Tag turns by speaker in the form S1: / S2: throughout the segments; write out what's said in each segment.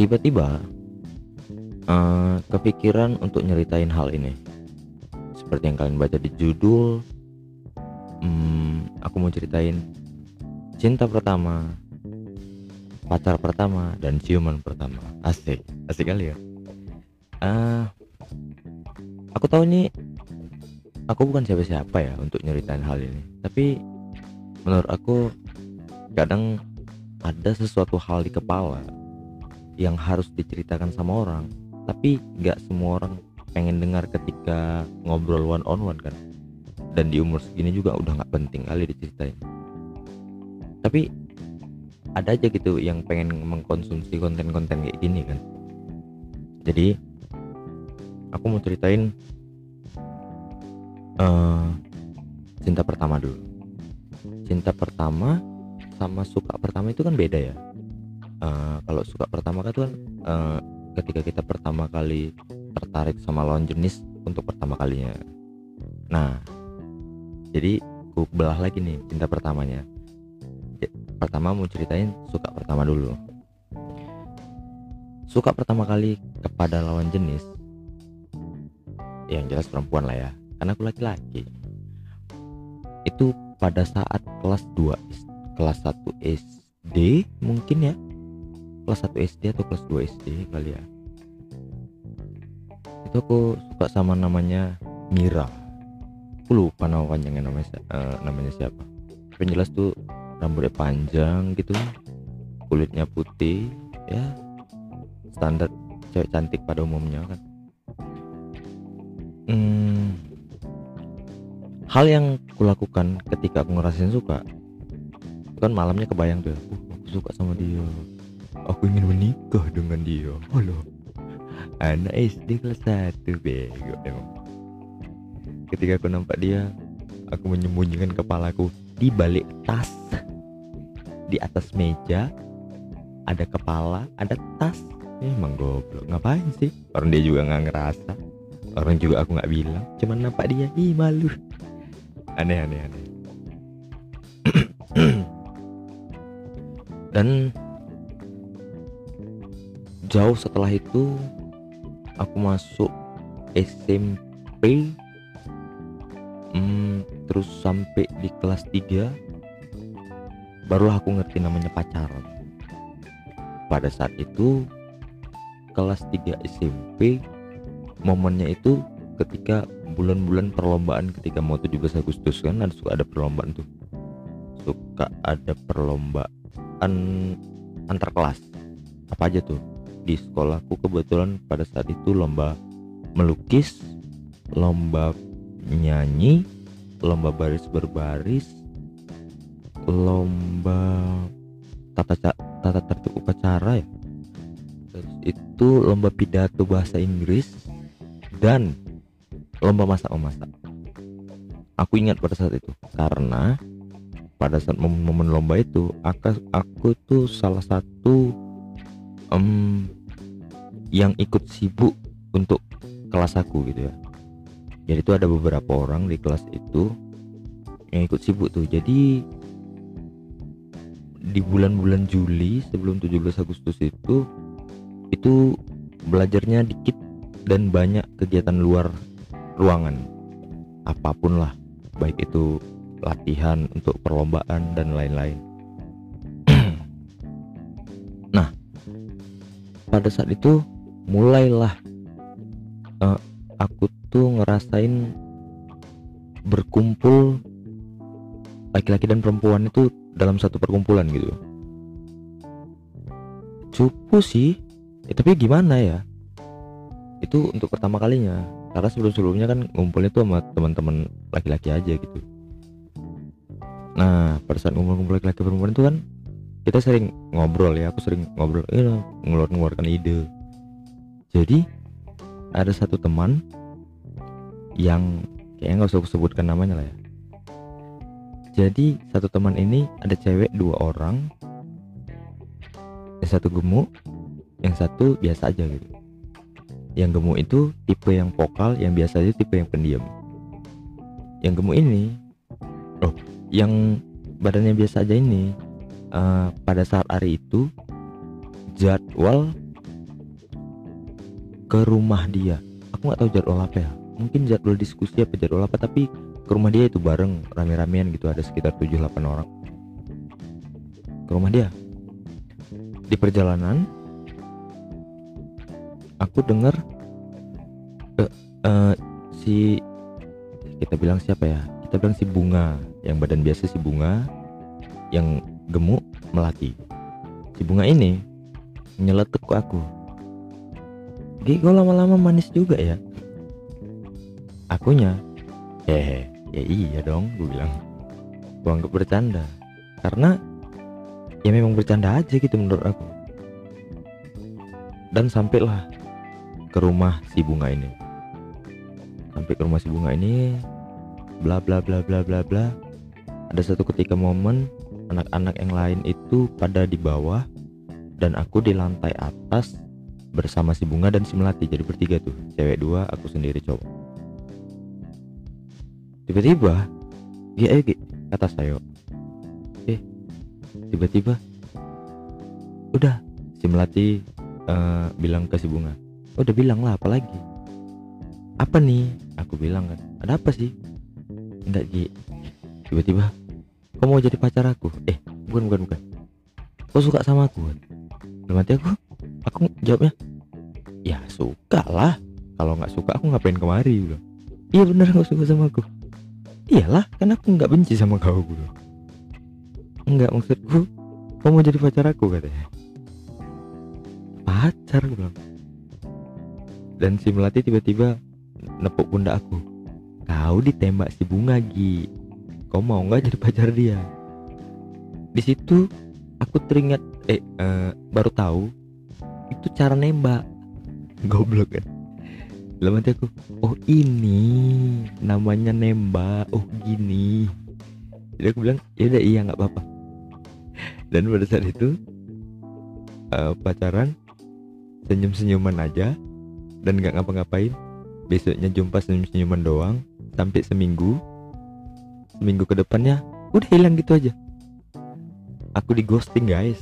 S1: tiba-tiba uh, kepikiran untuk nyeritain hal ini. Seperti yang kalian baca di judul hmm, aku mau ceritain cinta pertama pacar pertama dan ciuman pertama. Asik asik kali ya? Uh, aku tahu nih aku bukan siapa-siapa ya untuk nyeritain hal ini. Tapi menurut aku kadang ada sesuatu hal di kepala yang harus diceritakan sama orang. Tapi nggak semua orang pengen dengar ketika ngobrol one on one kan? Dan di umur segini juga udah nggak penting kali diceritain. Tapi ada aja gitu yang pengen mengkonsumsi konten-konten kayak gini kan? Jadi aku mau ceritain uh, cinta pertama dulu. Cinta pertama sama suka pertama itu kan beda ya uh, kalau suka pertama kan uh, ketika kita pertama kali tertarik sama lawan jenis untuk pertama kalinya. Nah jadi ku belah lagi nih cinta pertamanya. Pertama mau ceritain suka pertama dulu. Suka pertama kali kepada lawan jenis yang jelas perempuan lah ya karena aku laki-laki. Itu pada saat kelas 2 kelas 1 SD mungkin ya kelas 1 SD atau kelas 2 SD kali ya. Itu aku suka sama namanya Mira. Aku lupa nama panjangnya namanya uh, namanya siapa. Yang jelas tuh rambutnya panjang gitu kulitnya putih ya. Standar cewek cantik pada umumnya kan. Hmm, hal yang kulakukan ketika aku ngerasain suka kan malamnya kebayang tuh uh, aku suka sama dia aku ingin menikah dengan dia. Halo. Anak SD kelas 1 bego emang ketika aku nampak dia aku menyembunyikan kepalaku di balik tas. Di atas meja ada kepala ada tas. Emang goblok ngapain sih? Orang dia juga nggak ngerasa. Orang juga aku nggak bilang cuman nampak dia ih malu. Aneh aneh aneh. Dan jauh setelah itu aku masuk SMP hmm, terus sampai di kelas 3 barulah aku ngerti namanya pacaran. Pada saat itu kelas 3 SMP momennya itu ketika bulan-bulan perlombaan ketika mau 17 Agustus kan ada suka ada perlombaan tuh. Suka ada perlombaan antar kelas. Apa aja tuh di sekolahku kebetulan pada saat itu lomba melukis lomba nyanyi lomba baris berbaris lomba tata tata tertib upacara ya. Terus itu lomba pidato bahasa Inggris dan lomba masak memasak. Aku ingat pada saat itu karena pada saat momen-momen lomba itu aku, aku tuh salah satu um, yang ikut sibuk untuk kelas aku gitu ya. Jadi itu ada beberapa orang di kelas itu yang ikut sibuk tuh. Jadi di bulan-bulan Juli sebelum 17 Agustus itu itu belajarnya dikit dan banyak kegiatan luar ruangan. Apa pun lah baik itu latihan untuk perlombaan dan lain-lain. Pada saat itu mulailah uh, aku tuh ngerasain berkumpul laki-laki dan perempuan itu dalam satu perkumpulan gitu. Cupu sih ya, tapi gimana ya? Itu untuk pertama kalinya karena sebelum-sebelumnya kan ngumpulnya tuh sama teman-teman laki-laki aja gitu. Nah pada saat ngumpul-ngumpul laki-laki perempuan itu kan kita sering ngobrol ya aku sering ngobrol eh, ngeluar ngeluarkan ide jadi ada satu teman yang kayaknya nggak usah aku sebutkan namanya lah ya. Jadi satu teman ini ada cewek dua orang. Yang satu gemuk yang satu biasa aja gitu. Yang gemuk itu tipe yang vokal yang biasa aja tipe yang pendiam. Yang gemuk ini oh yang badannya biasa aja ini uh, pada saat hari itu jadwal ke rumah dia. Aku nggak tahu jadwal apa ya. Mungkin jadwal diskusi apa jadwal apa tapi ke rumah dia itu bareng rame-ramean gitu ada sekitar 7-8 orang. Ke rumah dia. Di perjalanan aku dengar uh, uh, si kita bilang siapa ya? Kita bilang si bunga yang badan biasa si bunga yang gemuk melati. Si bunga ini nyeletuk ke aku Gih, kok lama-lama manis juga ya. Akunya hehe ya iya dong gue bilang. Gue anggap bercanda. Karena ya memang bercanda aja gitu menurut aku. Dan sampailah ke rumah si bunga ini. Sampai ke rumah si bunga ini bla bla bla bla bla bla. Ada satu ketika momen anak-anak yang lain itu pada di bawah dan aku di lantai atas bersama si bunga dan si melati. Jadi bertiga tuh. Cewek dua aku sendiri cowok. Tiba-tiba ya eh kata saya eh tiba-tiba udah si melati uh, bilang ke si bunga. Udah bilang lah apalagi apa nih? Aku bilang kan ada apa sih? Enggak Ji tiba-tiba kau mau jadi pacar aku? Eh bukan bukan bukan. Kau suka sama aku kan? Dalam hati aku aku jawabnya ya suka lah kalau nggak suka aku ngapain kemari? Gitu iya bener kau suka sama aku. Iyalah kan aku nggak benci sama kau bro nggak maksudku kau mau jadi pacar aku katanya. Pacar gue dan si melati tiba-tiba nepuk pundak aku. Kau ditembak si bunga Gi. Kau mau nggak jadi pacar dia? Di situ aku teringat eh uh, baru tahu itu cara nembak. Goblok kan dalam hati aku oh ini namanya nembak. Oh gini. Jadi aku bilang ya udah iya nggak apa-apa. Dan pada saat itu uh, pacaran senyum-senyuman aja dan nggak ngapa-ngapain. Besoknya jumpa senyum-senyuman doang sampai seminggu. Seminggu ke depannya udah hilang gitu aja. Aku di ghosting guys.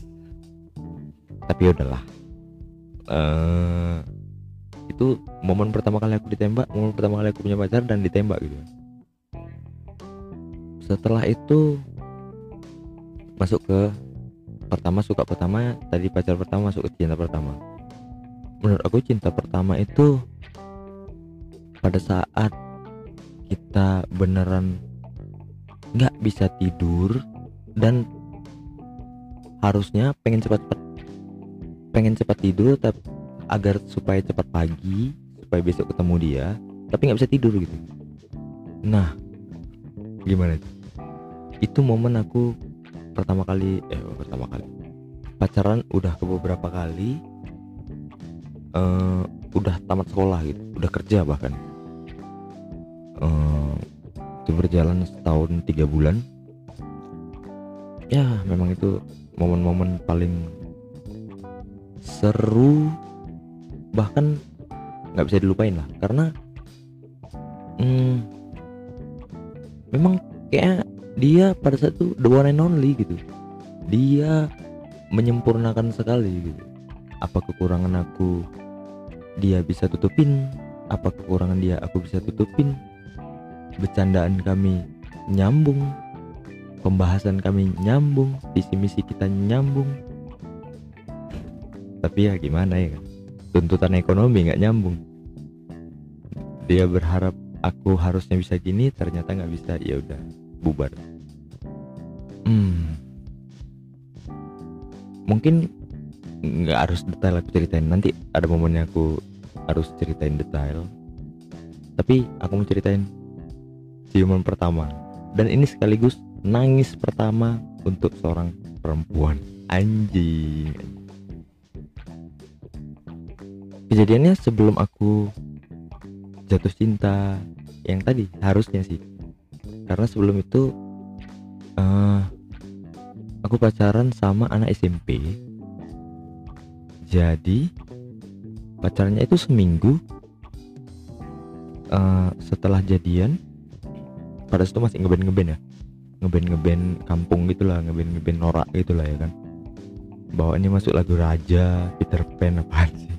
S1: Tapi udahlah uh, itu momen pertama kali aku ditembak momen pertama kali aku punya pacar dan ditembak gitu. Setelah itu masuk ke pertama suka pertama tadi pacar pertama masuk ke cinta pertama. Menurut aku cinta pertama itu pada saat kita beneran nggak bisa tidur dan harusnya pengen cepat-cepat pengen cepat tidur tapi agar supaya cepat pagi supaya besok ketemu dia tapi nggak bisa tidur gitu. Nah gimana itu? Itu momen aku pertama kali eh pertama kali. Pacaran udah ke beberapa kali uh, udah tamat sekolah gitu udah kerja bahkan. Uh, itu berjalan setahun tiga bulan. Ya memang itu momen-momen paling seru bahkan nggak bisa dilupain lah. Karena hmm, memang kayak dia pada saat itu the one and only gitu. Dia menyempurnakan sekali gitu. Apa kekurangan aku dia bisa tutupin? Apa kekurangan dia aku bisa tutupin? Bercandaan kami nyambung pembahasan kami nyambung visi misi kita nyambung tapi ya gimana ya kan? Tuntutan ekonomi nggak nyambung. Dia berharap aku harusnya bisa gini ternyata nggak bisa ya udah bubar. Hmm. Mungkin nggak harus detail aku ceritain. Nanti ada momennya aku harus ceritain detail. Tapi aku mau ceritain ciuman pertama. Dan ini sekaligus nangis pertama untuk seorang perempuan. Anjing kejadiannya sebelum aku jatuh cinta yang tadi harusnya sih. Karena sebelum itu uh, aku pacaran sama anak SMP jadi pacarnya itu seminggu uh, setelah jadian pada situ masih ngeben ngeben ya. Ngeben ngeben kampung gitulah ngeben ngeben norak gitulah ya kan. Bawaannya masuk lagu raja Peter Pan apa sih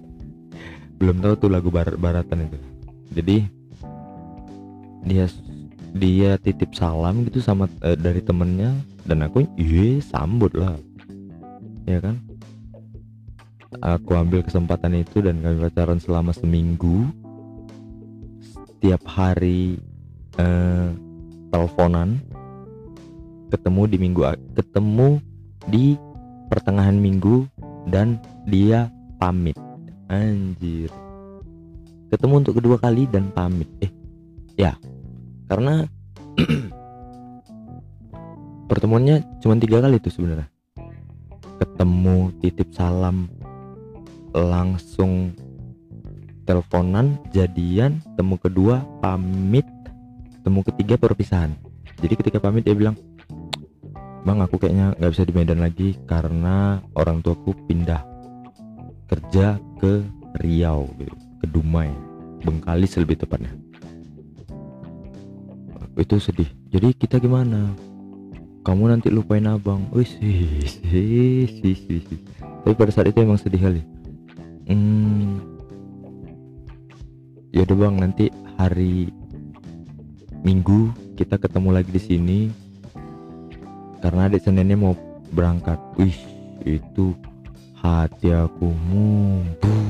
S1: belum tahu tuh lagu barat-baratan itu. Jadi dia dia titip salam gitu sama uh, dari temennya dan aku iya sambut lah. Ya kan? Aku ambil kesempatan itu dan kami pacaran selama seminggu. Setiap hari uh, teleponan. Ketemu di minggu ketemu di pertengahan minggu dan dia pamit anjir. Ketemu untuk kedua kali dan pamit. Eh ya. Karena pertemuannya cuma tiga kali itu sebenarnya. Ketemu titip salam langsung teleponan jadian temu kedua pamit. Temu ketiga perpisahan jadi ketika pamit dia bilang bang aku kayaknya nggak bisa di Medan lagi karena orang tuaku pindah kerja ke Riau gitu ke Dumai Bengkalis lebih tepatnya. Itu sedih. Jadi kita gimana? Kamu nanti lupain abang. Wis tapi pada saat itu emang sedih kali. Hmm, ya udah bang. Nanti hari minggu kita ketemu lagi di sini. Karena adik Seninnya mau berangkat. Wih itu hati aku mumpung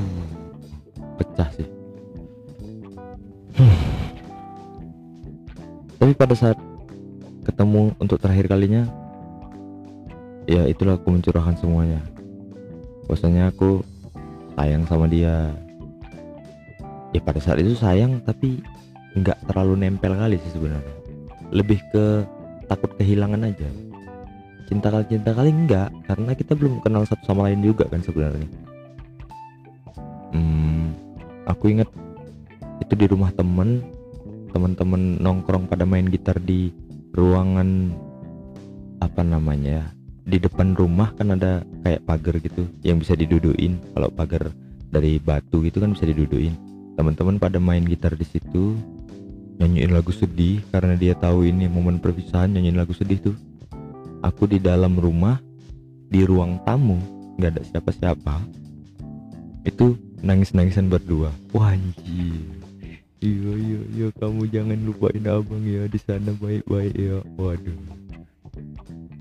S1: pecah sih. Tapi pada saat ketemu untuk terakhir kalinya ya itulah aku mencurahkan semuanya. Bahwasanya aku sayang sama dia. Ya pada saat itu sayang tapi nggak terlalu nempel kali sih sebenarnya. Lebih ke takut kehilangan aja cinta kali cinta kali enggak karena kita belum kenal satu sama lain juga kan sebenarnya. Hmm, aku ingat itu di rumah temen teman-teman nongkrong pada main gitar di ruangan apa namanya ya di depan rumah kan ada kayak pagar gitu yang bisa diduduin. Kalau pagar dari batu gitu kan bisa diduduin. Teman-teman pada main gitar di situ nyanyiin lagu sedih karena dia tahu ini momen perpisahan nyanyiin lagu sedih tuh aku di dalam rumah di ruang tamu nggak ada siapa-siapa. Itu nangis-nangisan berdua. Wah anjir. Iya iya iya kamu jangan lupain abang ya di sana baik-baik ya. Waduh.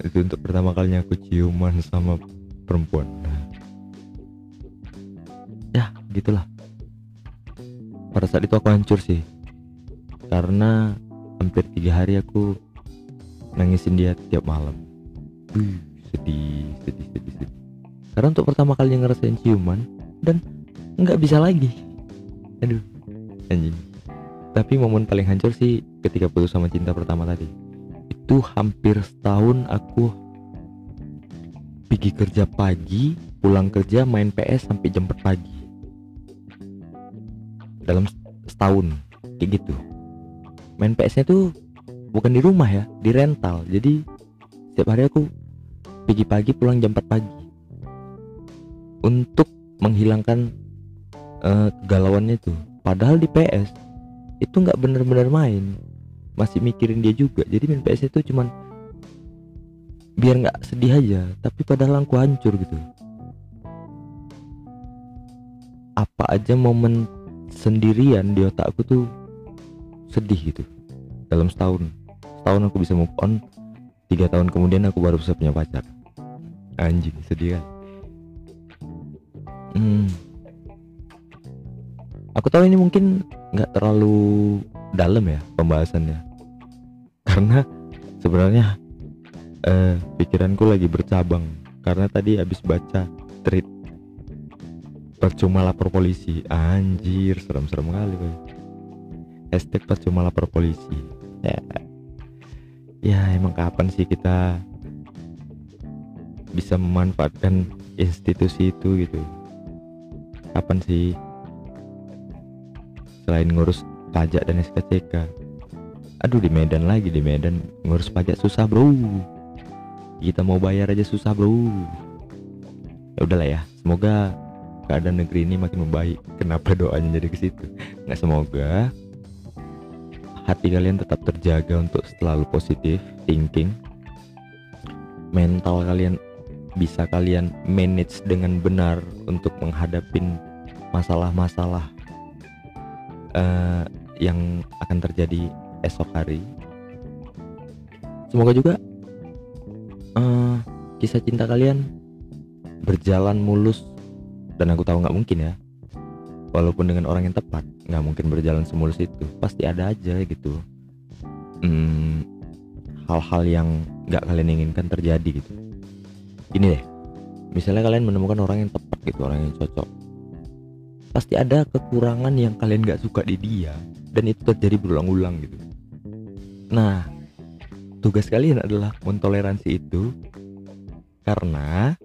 S1: Itu untuk pertama kalinya aku ciuman sama perempuan. Ya gitulah. Pada saat itu aku hancur sih. Karena hampir tiga hari aku nangisin dia tiap malam Wih, sedih sedih sedih sedih. Karena untuk pertama kalinya ngerasain ciuman dan nggak bisa lagi. Aduh anjing. Tapi momen paling hancur sih ketika putus sama cinta pertama tadi. Itu hampir setahun aku pergi kerja pagi pulang kerja main PS sampai jam 4 pagi dalam setahun kayak gitu. Main PS nya tuh bukan di rumah ya di rental. Jadi setiap hari aku pergi pagi pulang jam 4 pagi. Untuk menghilangkan uh, galauannya itu. Padahal di PS itu nggak bener-bener main. Masih mikirin dia juga. Jadi main PS itu cuman biar nggak sedih aja tapi padahal aku hancur gitu. Apa aja momen sendirian di otakku tuh sedih gitu. Dalam setahun. Setahun aku bisa move on. Tiga tahun kemudian aku baru bisa punya pacar anjing sedih kan? Hmm. aku tahu ini mungkin nggak terlalu dalam ya pembahasannya. Karena sebenarnya eh, pikiranku lagi bercabang. Karena tadi habis baca tweet percuma lapor polisi. Anjir serem-serem kali boy. hashtag percuma lapor polisi. Ya. Ya emang kapan sih kita bisa memanfaatkan institusi itu gitu. Kapan sih? Selain ngurus pajak dan SKCK aduh di Medan lagi di Medan. Ngurus pajak susah bro. Kita mau bayar aja susah bro. Ya udahlah ya semoga keadaan negeri ini makin membaik. Kenapa doanya jadi ke situ? Nggak semoga. Hati kalian tetap terjaga untuk selalu positif thinking. Mental kalian bisa kalian manage dengan benar untuk menghadapin masalah-masalah uh, yang akan terjadi esok hari. Semoga juga uh, kisah cinta kalian berjalan mulus dan aku tahu nggak mungkin ya. Walaupun dengan orang yang tepat nggak mungkin berjalan semulus itu. Pasti ada aja gitu. Hmm, hal-hal yang nggak kalian inginkan terjadi gitu ini deh misalnya kalian menemukan orang yang tepat gitu orang yang cocok. Pasti ada kekurangan yang kalian nggak suka di dia dan itu terjadi berulang-ulang gitu. Nah tugas kalian adalah mentoleransi itu karena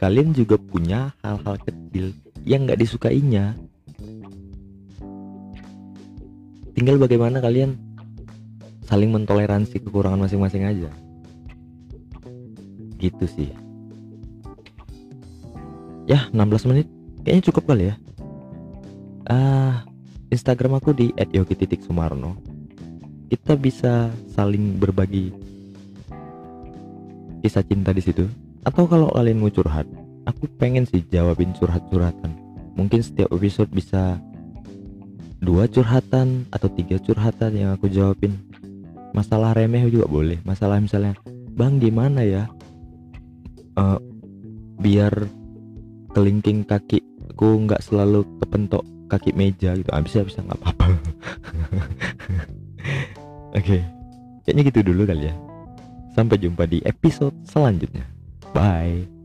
S1: kalian juga punya hal-hal kecil yang nggak disukainya. Tinggal bagaimana kalian saling mentoleransi kekurangan masing-masing aja. Gitu sih ya 16 menit. Kayaknya cukup kali ya. Uh, Instagram aku di @yogi.sumarno kita bisa saling berbagi kisah cinta di situ. Atau kalau kalian mau curhat aku pengen sih jawabin curhat-curhatan. Mungkin setiap episode bisa dua curhatan atau tiga curhatan yang aku jawabin. Masalah remeh juga boleh. Masalah misalnya bang gimana ya? Uh, biar kelingking kakiku nggak selalu kepentok kaki meja gitu. Ah, bisa bisa nggak apa-apa. Oke okay. kayaknya gitu dulu kali ya. Sampai jumpa di episode selanjutnya. Bye